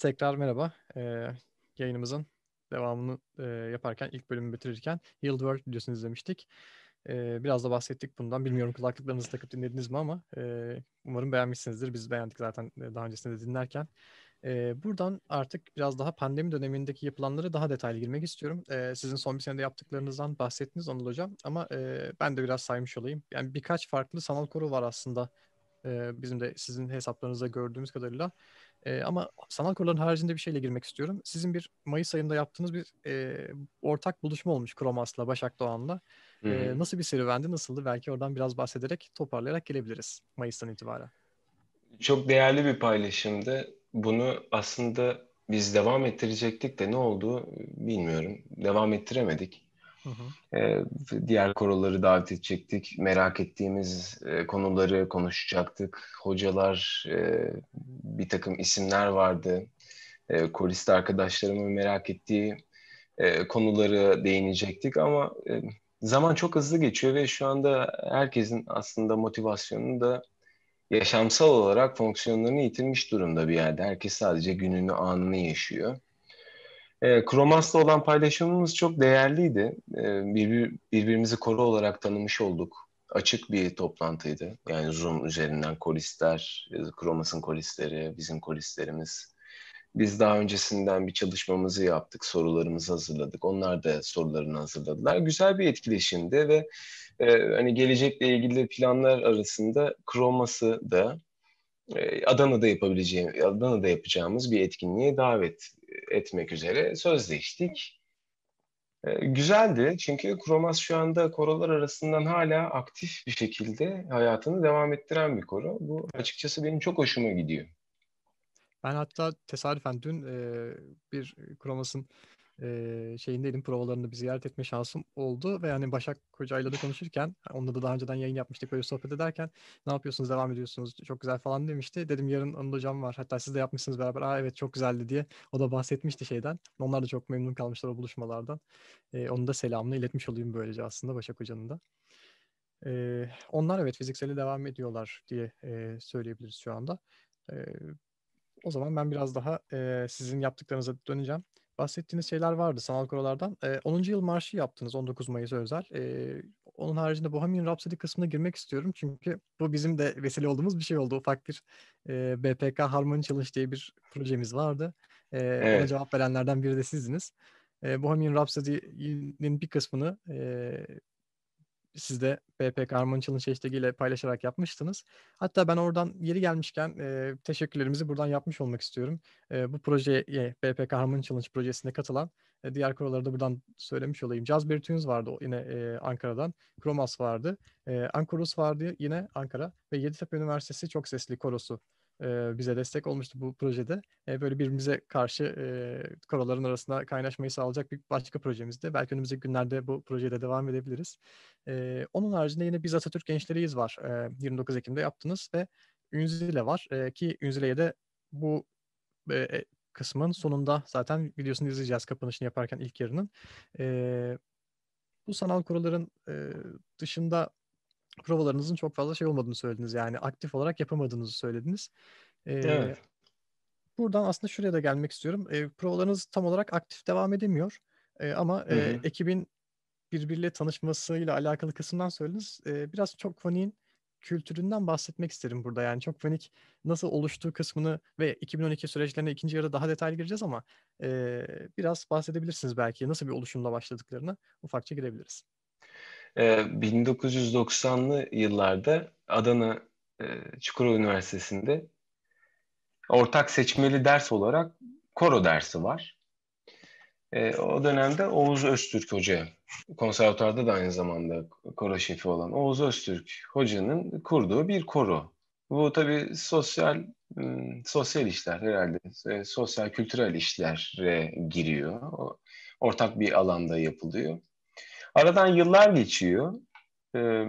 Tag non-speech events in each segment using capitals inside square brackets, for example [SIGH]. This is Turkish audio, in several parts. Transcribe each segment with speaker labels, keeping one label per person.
Speaker 1: Tekrar merhaba. Ee, yayınımızın devamını e, yaparken, ilk bölümü bitirirken Yield World videosunu izlemiştik. Ee, biraz da bahsettik bundan. Bilmiyorum kulaklıklarınızı takıp dinlediniz mi ama e, umarım beğenmişsinizdir. Biz beğendik zaten e, daha öncesinde de dinlerken. E, buradan artık biraz daha pandemi dönemindeki yapılanları daha detaylı girmek istiyorum. E, sizin son bir senede yaptıklarınızdan bahsettiniz Anıl Hocam ama e, ben de biraz saymış olayım. Yani birkaç farklı sanal koru var aslında. E, bizim de sizin hesaplarınızda gördüğümüz kadarıyla. E, ama sanal koruların haricinde bir şeyle girmek istiyorum. Sizin bir Mayıs ayında yaptığınız bir e, ortak buluşma olmuş Kromas'la, Başak Doğan'la. E, nasıl bir serüvendi, nasıldı? Belki oradan biraz bahsederek, toparlayarak gelebiliriz Mayıs'tan itibaren.
Speaker 2: Çok değerli bir paylaşımdı. Bunu aslında biz devam ettirecektik de ne oldu bilmiyorum. Devam ettiremedik. Hı hı. Diğer koroları davet edecektik. Merak ettiğimiz konuları konuşacaktık. Hocalar, bir takım isimler vardı. E, korist arkadaşlarımın merak ettiği konuları değinecektik ama zaman çok hızlı geçiyor ve şu anda herkesin aslında motivasyonunu da yaşamsal olarak fonksiyonlarını yitirmiş durumda bir yerde. Herkes sadece gününü, anını yaşıyor. E, Kromas'la olan paylaşımımız çok değerliydi. E, birbir, birbirimizi koru olarak tanımış olduk. Açık bir toplantıydı. Yani Zoom üzerinden koristler, Kromas'ın koristleri, bizim koristlerimiz. Biz daha öncesinden bir çalışmamızı yaptık, sorularımızı hazırladık. Onlar da sorularını hazırladılar. Güzel bir etkileşimdi ve e, hani gelecekle ilgili planlar arasında Kromas'ı da e, Adana'da yapabileceğim, Adana'da yapacağımız bir etkinliğe davet etmek üzere sözleştik. E, güzeldi çünkü Kromas şu anda korolar arasından hala aktif bir şekilde hayatını devam ettiren bir koro. Bu açıkçası benim çok hoşuma gidiyor.
Speaker 1: Ben hatta tesadüfen dün e, bir Kromas'ın e, şeyindeydim provalarını bir ziyaret etme şansım oldu ve yani Başak Hoca'yla da konuşurken onunla da daha önceden yayın yapmıştık böyle sohbet ederken ne yapıyorsunuz devam ediyorsunuz çok güzel falan demişti. Dedim yarın Anıl Hocam var hatta siz de yapmışsınız beraber aa evet çok güzeldi diye o da bahsetmişti şeyden. Onlar da çok memnun kalmışlar o buluşmalardan. E, onun da selamını iletmiş olayım böylece aslında Başak Hoca'nın da. E, onlar evet fizikseli devam ediyorlar diye e, söyleyebiliriz şu anda. E, o zaman ben biraz daha e, sizin yaptıklarınıza döneceğim bahsettiğiniz şeyler vardı sanal korolardan. E, 10. yıl marşı yaptınız 19 Mayıs özel. E, onun haricinde Bohemian Rhapsody kısmına girmek istiyorum. Çünkü bu bizim de vesile olduğumuz bir şey oldu. Ufak bir e, BPK Harmony Challenge diye bir projemiz vardı. E, evet. Ona cevap verenlerden biri de sizdiniz. E, Bohemian Rhapsody'nin bir kısmını e, siz de BPK Harmony Challenge hashtag ile paylaşarak yapmıştınız. Hatta ben oradan yeri gelmişken e, teşekkürlerimizi buradan yapmış olmak istiyorum. E, bu projeye BPK Harmony Challenge projesine katılan e, diğer koroları da buradan söylemiş olayım. Jazzberry Tunes vardı yine e, Ankara'dan. Kromas vardı. E, Ankorus vardı yine Ankara. Ve Yeditepe Üniversitesi çok sesli korosu e, bize destek olmuştu bu projede. E, böyle birbirimize karşı e, koroların arasında kaynaşmayı sağlayacak bir başka projemizdi. Belki önümüzdeki günlerde bu projede devam edebiliriz. E, onun haricinde yine Biz Atatürk Gençleriyiz var. E, 29 Ekim'de yaptınız ve Ünzile var e, ki Ünzile'ye de bu e, kısmın sonunda zaten videosunu izleyeceğiz kapanışını yaparken ilk yarının. E, bu sanal kuruların e, dışında provalarınızın çok fazla şey olmadığını söylediniz. Yani aktif olarak yapamadığınızı söylediniz. Ee, evet. Buradan aslında şuraya da gelmek istiyorum. E, provalarınız tam olarak aktif devam edemiyor. E, ama e, ekibin birbiriyle tanışmasıyla alakalı kısımdan söylediniz. E, biraz çok faniğin kültüründen bahsetmek isterim burada. Yani çok fanik nasıl oluştuğu kısmını ve 2012 süreçlerine ikinci yarıda daha detaylı gireceğiz ama e, biraz bahsedebilirsiniz belki. Nasıl bir oluşumla başladıklarını ufakça girebiliriz.
Speaker 2: 1990'lı yıllarda Adana Çukurova Üniversitesi'nde ortak seçmeli ders olarak koro dersi var. o dönemde Oğuz Öztürk Hoca, konservatuarda da aynı zamanda koro şefi olan Oğuz Öztürk Hoca'nın kurduğu bir koro. Bu tabii sosyal sosyal işler herhalde, sosyal kültürel işlere giriyor. Ortak bir alanda yapılıyor. Aradan yıllar geçiyor. Ee,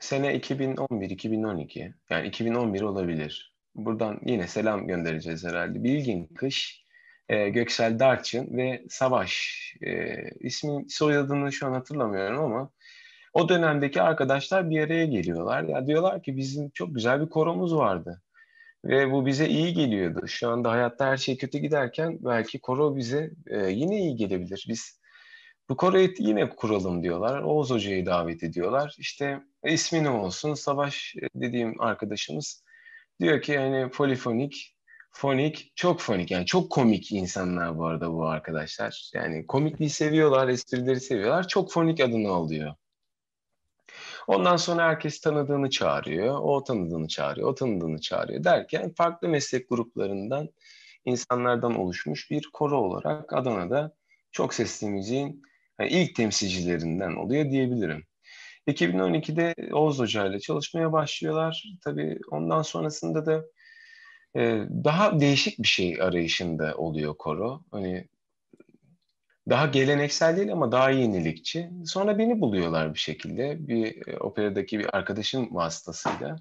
Speaker 2: sene 2011-2012 yani 2011 olabilir. Buradan yine selam göndereceğiz herhalde. Bilgin Kış, e, Göksel Darçın ve Savaş. E, ismin soyadını şu an hatırlamıyorum ama o dönemdeki arkadaşlar bir araya geliyorlar. Ya diyorlar ki bizim çok güzel bir koromuz vardı. Ve bu bize iyi geliyordu. Şu anda hayatta her şey kötü giderken belki koro bize e, yine iyi gelebilir. Biz bu koroyu yine kuralım diyorlar. Oğuz Hoca'yı davet ediyorlar. İşte ismi ne olsun? Savaş dediğim arkadaşımız diyor ki yani polifonik, fonik, çok fonik. Yani çok komik insanlar bu arada bu arkadaşlar. Yani komikliği seviyorlar, esprileri seviyorlar. Çok fonik adını alıyor. Ondan sonra herkes tanıdığını çağırıyor, o tanıdığını çağırıyor, o tanıdığını çağırıyor derken farklı meslek gruplarından insanlardan oluşmuş bir koro olarak Adana'da çok sesli müziğin ilk temsilcilerinden oluyor diyebilirim. 2012'de Oğuz Hoca ile çalışmaya başlıyorlar. Tabii ondan sonrasında da e, daha değişik bir şey arayışında oluyor koro. Hani daha geleneksel değil ama daha yenilikçi. Sonra beni buluyorlar bir şekilde bir e, operadaki bir arkadaşın vasıtasıyla.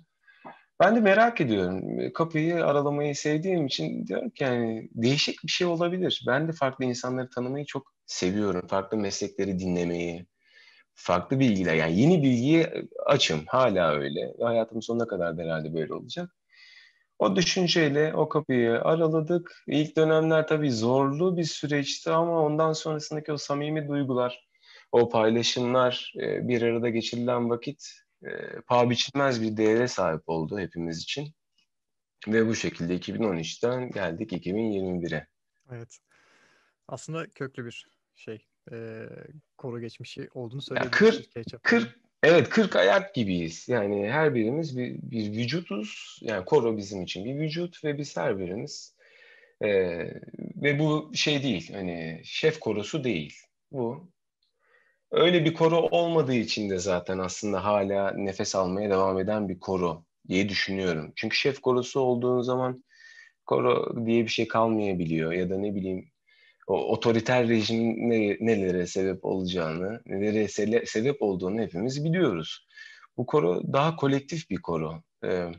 Speaker 2: Ben de merak ediyorum. Kapıyı aralamayı sevdiğim için diyorum ki yani değişik bir şey olabilir. Ben de farklı insanları tanımayı çok seviyorum. Farklı meslekleri dinlemeyi, farklı bilgiler yani yeni bilgiye açım. Hala öyle. Hayatımın sonuna kadar da herhalde böyle olacak. O düşünceyle o kapıyı araladık. İlk dönemler tabii zorlu bir süreçti ama ondan sonrasındaki o samimi duygular, o paylaşımlar, e, bir arada geçirilen vakit e, paha biçilmez bir değere sahip oldu hepimiz için. Ve bu şekilde 2013'ten geldik 2021'e.
Speaker 1: Evet. Aslında köklü bir şey. E, koru geçmişi olduğunu söyleyebiliriz.
Speaker 2: 40, 40, Evet 40 ayak gibiyiz. Yani her birimiz bir, bir vücutuz. Yani koro bizim için bir vücut ve biz her birimiz e, ve bu şey değil hani şef korosu değil. Bu öyle bir koro olmadığı için de zaten aslında hala nefes almaya devam eden bir koro diye düşünüyorum. Çünkü şef korosu olduğun zaman koro diye bir şey kalmayabiliyor ya da ne bileyim o otoriter rejimin ne, nelere sebep olacağını, nelere se- sebep olduğunu hepimiz biliyoruz. Bu koro daha kolektif bir koro. Ee,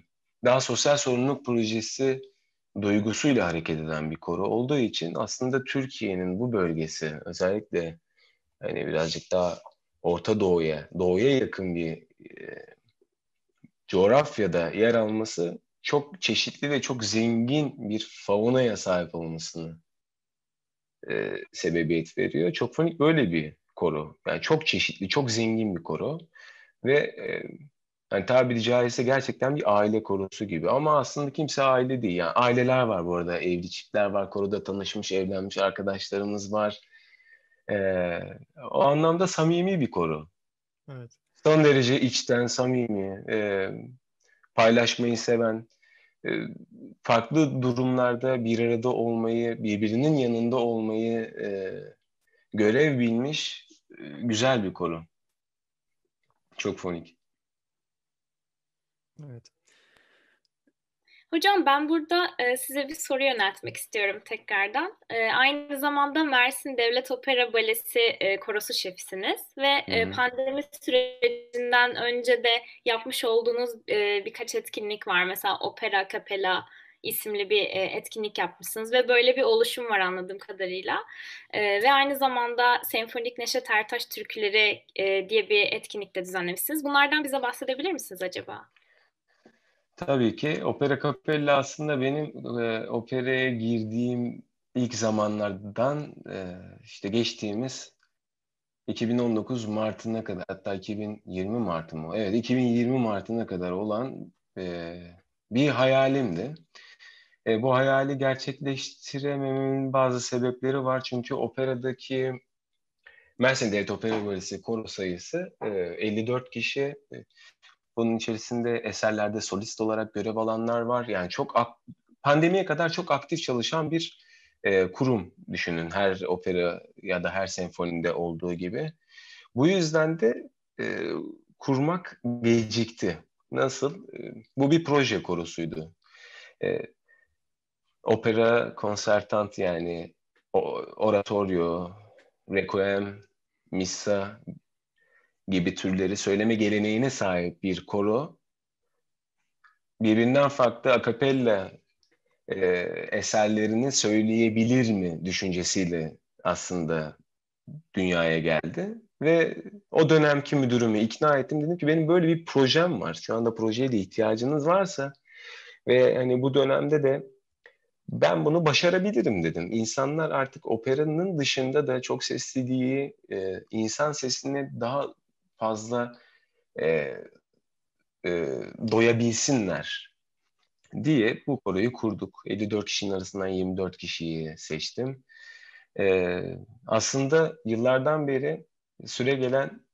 Speaker 2: daha sosyal sorumluluk projesi duygusuyla hareket eden bir koro olduğu için aslında Türkiye'nin bu bölgesi özellikle hani birazcık daha Orta Doğu'ya, Doğu'ya yakın bir e, coğrafyada yer alması çok çeşitli ve çok zengin bir faunaya sahip olmasını e, sebebiyet veriyor. Çok fonik böyle bir koro. Yani çok çeşitli, çok zengin bir koro. Ve e, yani tabiri caizse gerçekten bir aile korosu gibi. Ama aslında kimse aile değil. Yani aileler var bu arada. Evli çiftler var. Koroda tanışmış, evlenmiş arkadaşlarımız var. E, o anlamda samimi bir koro.
Speaker 1: Evet.
Speaker 2: Son derece içten, samimi, e, paylaşmayı seven, farklı durumlarda bir arada olmayı, birbirinin yanında olmayı e, görev bilmiş güzel bir konu. Çok fonik.
Speaker 1: Evet.
Speaker 3: Hocam ben burada e, size bir soru yöneltmek istiyorum tekrardan. E, aynı zamanda Mersin Devlet Opera Balesi e, korosu şefisiniz ve e, pandemi sürecinden önce de yapmış olduğunuz e, birkaç etkinlik var. Mesela Opera Capella isimli bir e, etkinlik yapmışsınız ve böyle bir oluşum var anladığım kadarıyla. E, ve aynı zamanda Senfonik Neşet Ertaş Türküleri e, diye bir etkinlik de düzenlemişsiniz. Bunlardan bize bahsedebilir misiniz acaba?
Speaker 2: Tabii ki. Opera Capella aslında benim e, operaya girdiğim ilk zamanlardan e, işte geçtiğimiz 2019 Mart'ına kadar hatta 2020 Mart'ı mı? Evet 2020 Mart'ına kadar olan e, bir hayalimdi. E, bu hayali gerçekleştiremememin bazı sebepleri var. Çünkü operadaki Mersin Devlet Opera Balesi koro sayısı e, 54 kişi. Bunun içerisinde eserlerde solist olarak görev alanlar var. Yani çok pandemiye kadar çok aktif çalışan bir e, kurum düşünün. Her opera ya da her senfoninde olduğu gibi. Bu yüzden de e, kurmak gecikti. Nasıl? E, bu bir proje korosuydu. E, opera konsertant yani oratorio, requiem, missa gibi türleri söyleme geleneğine sahip bir koro birbirinden farklı akapella e, eserlerini söyleyebilir mi düşüncesiyle aslında dünyaya geldi. Ve o dönemki müdürümü ikna ettim. Dedim ki benim böyle bir projem var. Şu anda projeye de ihtiyacınız varsa Ve hani bu dönemde de ben bunu başarabilirim dedim. İnsanlar artık operanın dışında da çok sesliliği, e, insan sesine daha fazla e, e, doyabilsinler diye bu koroyu kurduk. 54 kişinin arasından 24 kişiyi seçtim. E, aslında yıllardan beri süre gelen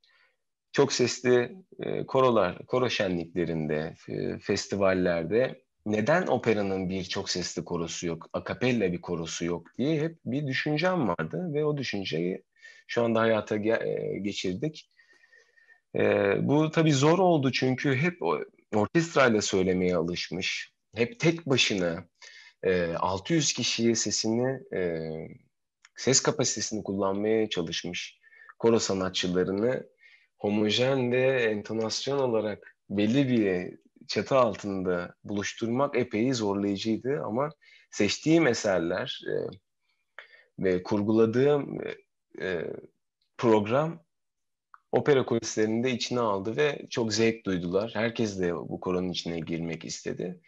Speaker 2: çok sesli e, korolar, koro şenliklerinde, e, festivallerde neden operanın bir çok sesli korosu yok, akapella bir korosu yok diye hep bir düşüncem vardı ve o düşünceyi şu anda hayata ge- e, geçirdik. E, bu tabii zor oldu çünkü hep orkestrayla söylemeye alışmış, hep tek başına e, 600 kişiye sesini, e, ses kapasitesini kullanmaya çalışmış koro sanatçılarını homojen ve entonasyon olarak belli bir çatı altında buluşturmak epey zorlayıcıydı. Ama seçtiğim eserler e, ve kurguladığım e, e program opera kulislerini de içine aldı ve çok zevk duydular. Herkes de bu koronun içine girmek istedi.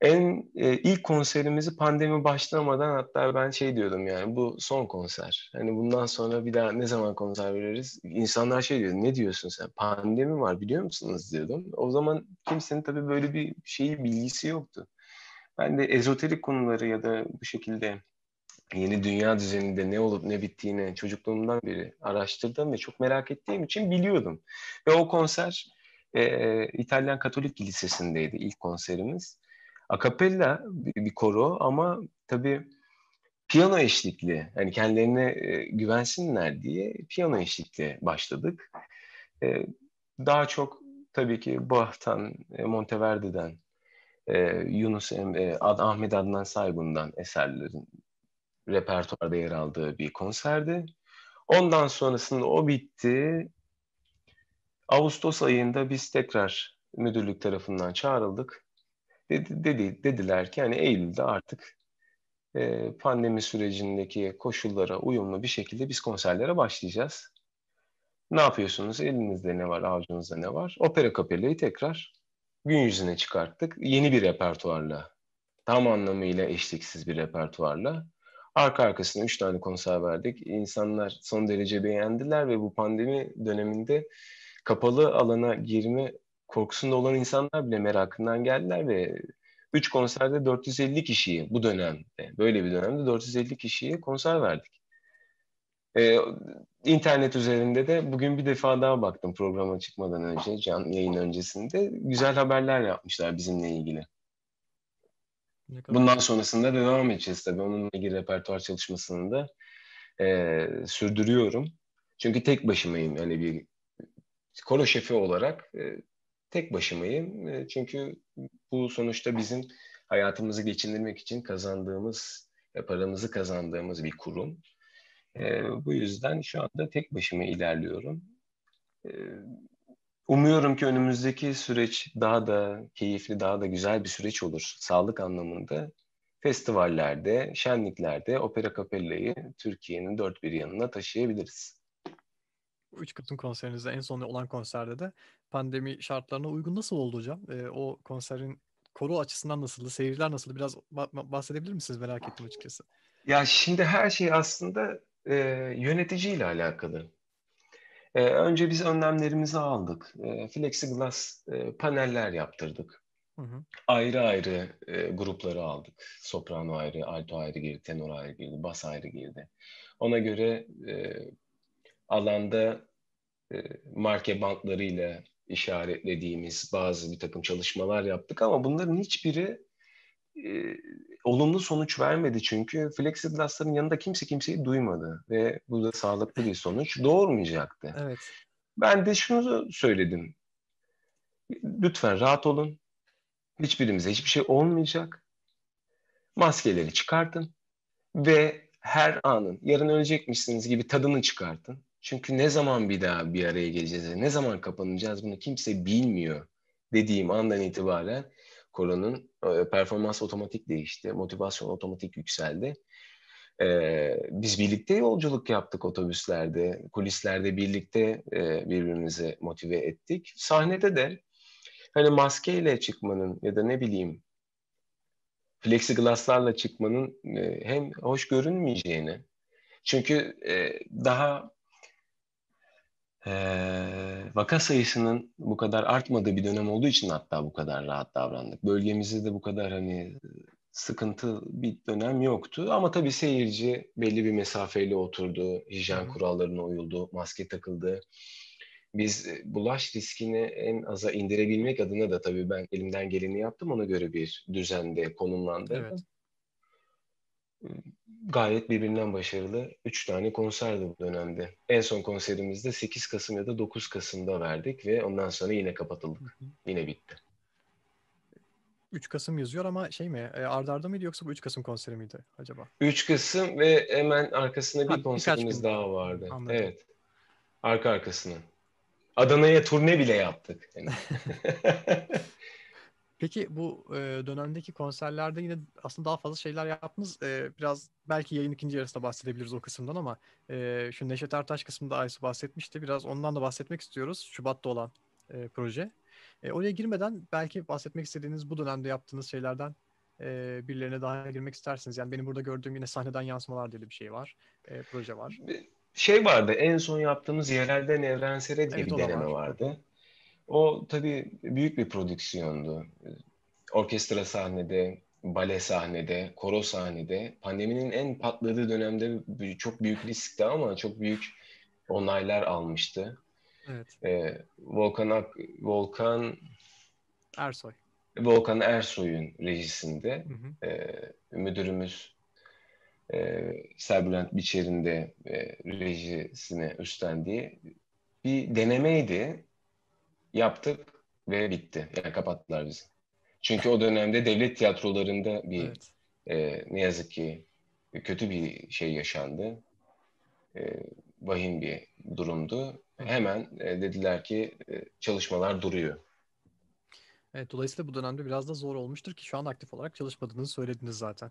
Speaker 2: En e, ilk konserimizi pandemi başlamadan hatta ben şey diyordum yani bu son konser. Hani bundan sonra bir daha ne zaman konser veririz? İnsanlar şey diyor ne diyorsun sen? Pandemi var biliyor musunuz diyordum. O zaman kimsenin tabii böyle bir şeyi bilgisi yoktu. Ben de ezoterik konuları ya da bu şekilde yeni dünya düzeninde ne olup ne bittiğini çocukluğumdan beri araştırdım ve çok merak ettiğim için biliyordum. Ve o konser e, İtalyan Katolik Lisesi'ndeydi ilk konserimiz. Akapella bir, bir koro ama tabii piyano eşlikli. Hani kendilerine e, güvensinler diye piyano eşlikli başladık. E, daha çok tabii ki Bach'tan, e, Monteverdi'den, e, Yunus Emre, Ad, Ahmet Adnan Saygun'dan eserlerin repertuarda yer aldığı bir konserdi. Ondan sonrasında o bitti. Ağustos ayında biz tekrar müdürlük tarafından çağrıldık. Dedi, dedi, dediler ki hani Eylül'de artık e, pandemi sürecindeki koşullara uyumlu bir şekilde biz konserlere başlayacağız. Ne yapıyorsunuz? Elinizde ne var, avucunuzda ne var? Opera Kapella'yı tekrar gün yüzüne çıkarttık. Yeni bir repertuarla, tam anlamıyla eşliksiz bir repertuarla. Arka arkasına üç tane konser verdik. İnsanlar son derece beğendiler ve bu pandemi döneminde kapalı alana girme korkusunda olan insanlar bile merakından geldiler ve 3 konserde 450 kişiyi bu dönemde, böyle bir dönemde 450 kişiye konser verdik. Ee, internet üzerinde de bugün bir defa daha baktım programa çıkmadan önce, can yayın öncesinde. Güzel haberler yapmışlar bizimle ilgili. Bundan sonrasında devam edeceğiz tabii. Onunla ilgili repertuar çalışmasını da e, sürdürüyorum. Çünkü tek başımayım. Yani bir koro şefi olarak e, tek başımayım. E, çünkü bu sonuçta bizim hayatımızı geçindirmek için kazandığımız, e, paramızı kazandığımız bir kurum. E, bu yüzden şu anda tek başıma ilerliyorum. Umuyorum ki önümüzdeki süreç daha da keyifli, daha da güzel bir süreç olur. Sağlık anlamında festivallerde, şenliklerde Opera Capella'yı Türkiye'nin dört bir yanına taşıyabiliriz.
Speaker 1: 3 Kasım konserinizde en son olan konserde de pandemi şartlarına uygun nasıl oldu hocam? E, o konserin koro açısından nasıldı? Seyirciler nasıldı? Biraz bahsedebilir misiniz? Merak ettim açıkçası.
Speaker 2: Ya şimdi her şey aslında e, yöneticiyle alakalı. E, önce biz önlemlerimizi aldık. E, plexiglass e, paneller yaptırdık. Hı hı. Ayrı ayrı e, grupları aldık. Soprano ayrı, alto ayrı girdi, tenor ayrı girdi, bas ayrı girdi. Ona göre e, alanda e, marke bantlarıyla işaretlediğimiz bazı bir takım çalışmalar yaptık ama bunların hiçbiri e, olumlu sonuç vermedi çünkü plexiglassların yanında kimse kimseyi duymadı ve bu da sağlıklı bir sonuç doğurmayacaktı.
Speaker 1: Evet.
Speaker 2: Ben de şunu söyledim. Lütfen rahat olun. Hiçbirimize hiçbir şey olmayacak. Maskeleri çıkartın ve her anın yarın ölecekmişsiniz gibi tadını çıkartın. Çünkü ne zaman bir daha bir araya geleceğiz, ne zaman kapanacağız bunu kimse bilmiyor dediğim andan itibaren koronun e, performans otomatik değişti, motivasyon otomatik yükseldi. Ee, biz birlikte yolculuk yaptık otobüslerde, kulislerde birlikte e, birbirimizi motive ettik. Sahnede de hani maskeyle çıkmanın ya da ne bileyim plexiglasslarla çıkmanın e, hem hoş görünmeyeceğini çünkü e, daha e, vaka sayısının bu kadar artmadığı bir dönem olduğu için hatta bu kadar rahat davrandık. Bölgemizde de bu kadar hani sıkıntı bir dönem yoktu. Ama tabii seyirci belli bir mesafeyle oturdu, hijyen kurallarına uyuldu, maske takıldı. Biz bulaş riskini en aza indirebilmek adına da tabii ben elimden geleni yaptım. Ona göre bir düzende konumlandırdım. Evet gayet birbirinden başarılı 3 tane konserdi bu dönemde. En son konserimizde 8 Kasım ya da 9 Kasım'da verdik ve ondan sonra yine kapatıldık. Yine bitti.
Speaker 1: 3 Kasım yazıyor ama şey mi? E, arda arda mıydı yoksa bu 3 Kasım konseri miydi acaba?
Speaker 2: 3 Kasım ve hemen arkasında bir ha, konserimiz daha vardı. Anladım. Evet. Arka arkasına. Adana'ya turne bile yaptık. Yani. [LAUGHS] [LAUGHS]
Speaker 1: Peki bu e, dönemdeki konserlerde yine aslında daha fazla şeyler yaptınız. E, biraz belki yayın ikinci yarısında bahsedebiliriz o kısımdan ama e, şu Neşet Ertaş kısmında Aysu bahsetmişti. Biraz ondan da bahsetmek istiyoruz. Şubat'ta olan e, proje. E, oraya girmeden belki bahsetmek istediğiniz bu dönemde yaptığınız şeylerden e, birilerine daha girmek istersiniz. Yani benim burada gördüğüm yine sahneden yansımalar diye bir şey var. E, proje var.
Speaker 2: Şey vardı en son yaptığımız yerelden evrensele diye evet, bir deneme var. vardı. O tabii büyük bir prodüksiyondu. Orkestra sahnede, bale sahnede, koro sahnede. Pandeminin en patladığı dönemde çok büyük riskti ama çok büyük onaylar almıştı. Evet. Ee, Volkan Ak Volkan
Speaker 1: Ersoy.
Speaker 2: Volkan Ersoy'un rejisinde hı hı. E, müdürümüz e, Serbülent Biçer'in de e, rejisini üstlendiği bir denemeydi yaptık ve bitti. Yani kapattılar bizi. Çünkü o dönemde devlet tiyatrolarında bir evet. e, ne yazık ki kötü bir şey yaşandı. E, vahim bir durumdu. Hemen e, dediler ki e, çalışmalar duruyor.
Speaker 1: Evet, dolayısıyla bu dönemde biraz da zor olmuştur ki şu an aktif olarak çalışmadığınızı söylediniz zaten.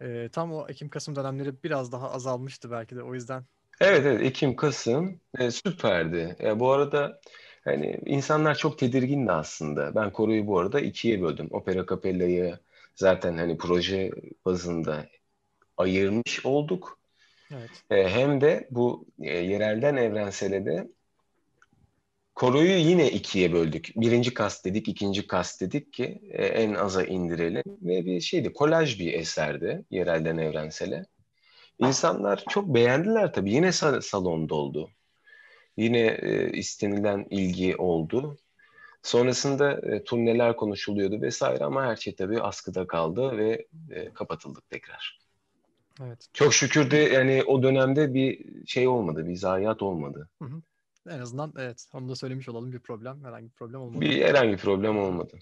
Speaker 1: E, tam o Ekim-Kasım dönemleri biraz daha azalmıştı belki de o yüzden.
Speaker 2: Evet, evet Ekim-Kasım e, süperdi. E, bu arada Hani insanlar çok tedirgindi aslında. Ben koruyu bu arada ikiye böldüm. Opera Capella'yı zaten hani proje bazında ayırmış olduk. Evet. E, hem de bu e, yerelden evrensele de Koroyu yine ikiye böldük. Birinci kast dedik, ikinci kast dedik ki e, en aza indirelim. Ve bir şeydi, kolaj bir eserdi yerelden evrensele. İnsanlar çok beğendiler tabii. Yine salon doldu. Yine e, istenilen ilgi oldu. Sonrasında e, turneler konuşuluyordu vesaire ama her şey tabii askıda kaldı ve e, kapatıldık tekrar. Evet. Çok şükür de yani o dönemde bir şey olmadı, bir zayiat olmadı. Hı hı.
Speaker 1: En azından evet, onu da söylemiş olalım bir problem, herhangi bir problem olmadı.
Speaker 2: Bir herhangi bir problem olmadı.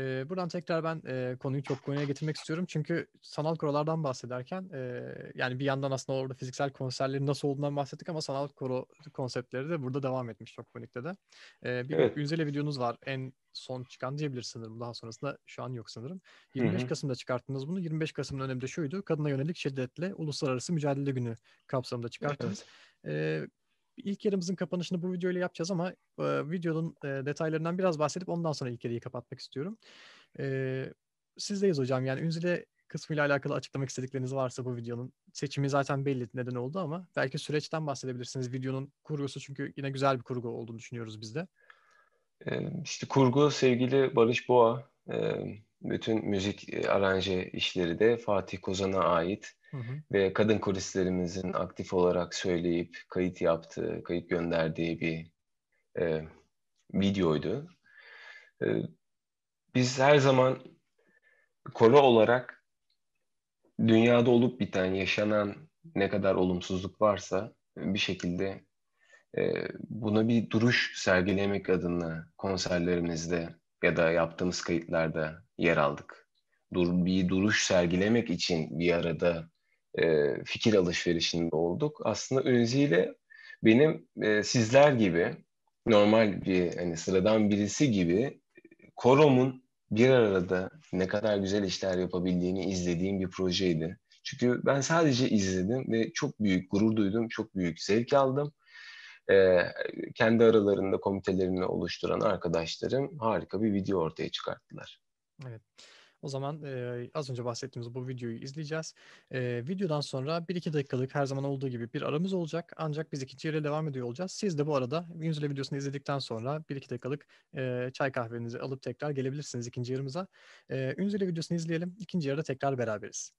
Speaker 1: E, buradan tekrar ben e, konuyu çok konuya getirmek istiyorum. Çünkü sanal korolardan bahsederken e, yani bir yandan aslında orada fiziksel konserlerin nasıl olduğundan bahsettik ama sanal koro konseptleri de burada devam etmiş çok konikte de. E, bir evet. Ünzel'e videonuz var. En son çıkan diyebilir sanırım. Daha sonrasında şu an yok sanırım. 25 Hı-hı. Kasım'da çıkarttınız bunu. 25 Kasım'ın önemli de şuydu. Kadına yönelik şiddetle Uluslararası Mücadele Günü kapsamında çıkarttınız. Evet. E, ilk yarımızın kapanışını bu videoyla yapacağız ama e, videonun e, detaylarından biraz bahsedip ondan sonra ilk yarıyı kapatmak istiyorum. E, sizdeyiz hocam. Yani Ünzile kısmıyla alakalı açıklamak istedikleriniz varsa bu videonun seçimi zaten belli neden oldu ama belki süreçten bahsedebilirsiniz. Videonun kurgusu çünkü yine güzel bir kurgu olduğunu düşünüyoruz biz de.
Speaker 2: İşte kurgu sevgili Barış Boğa. Bütün müzik aranje işleri de Fatih Kozan'a ait. Hı hı. Ve kadın koristlerimizin aktif olarak söyleyip kayıt yaptığı, kayıt gönderdiği bir e, videoydu. E, biz her zaman koro olarak dünyada olup biten, yaşanan ne kadar olumsuzluk varsa bir şekilde e, buna bir duruş sergilemek adına konserlerimizde ya da yaptığımız kayıtlarda yer aldık. Dur, bir duruş sergilemek için bir arada e, fikir alışverişinde olduk. Aslında Önzi ile benim e, sizler gibi normal bir hani sıradan birisi gibi Korom'un bir arada ne kadar güzel işler yapabildiğini izlediğim bir projeydi. Çünkü ben sadece izledim ve çok büyük gurur duydum, çok büyük zevk aldım. Ee, kendi aralarında komitelerini oluşturan arkadaşlarım harika bir video ortaya çıkarttılar.
Speaker 1: Evet. O zaman e, az önce bahsettiğimiz bu videoyu izleyeceğiz. E, videodan sonra 1-2 dakikalık her zaman olduğu gibi bir aramız olacak. Ancak biz ikinci yere devam ediyor olacağız. Siz de bu arada Ünzüle videosunu izledikten sonra 1-2 dakikalık e, çay kahvenizi alıp tekrar gelebilirsiniz ikinci yarımıza. E, Ünzüle videosunu izleyelim. İkinci yarıda tekrar beraberiz.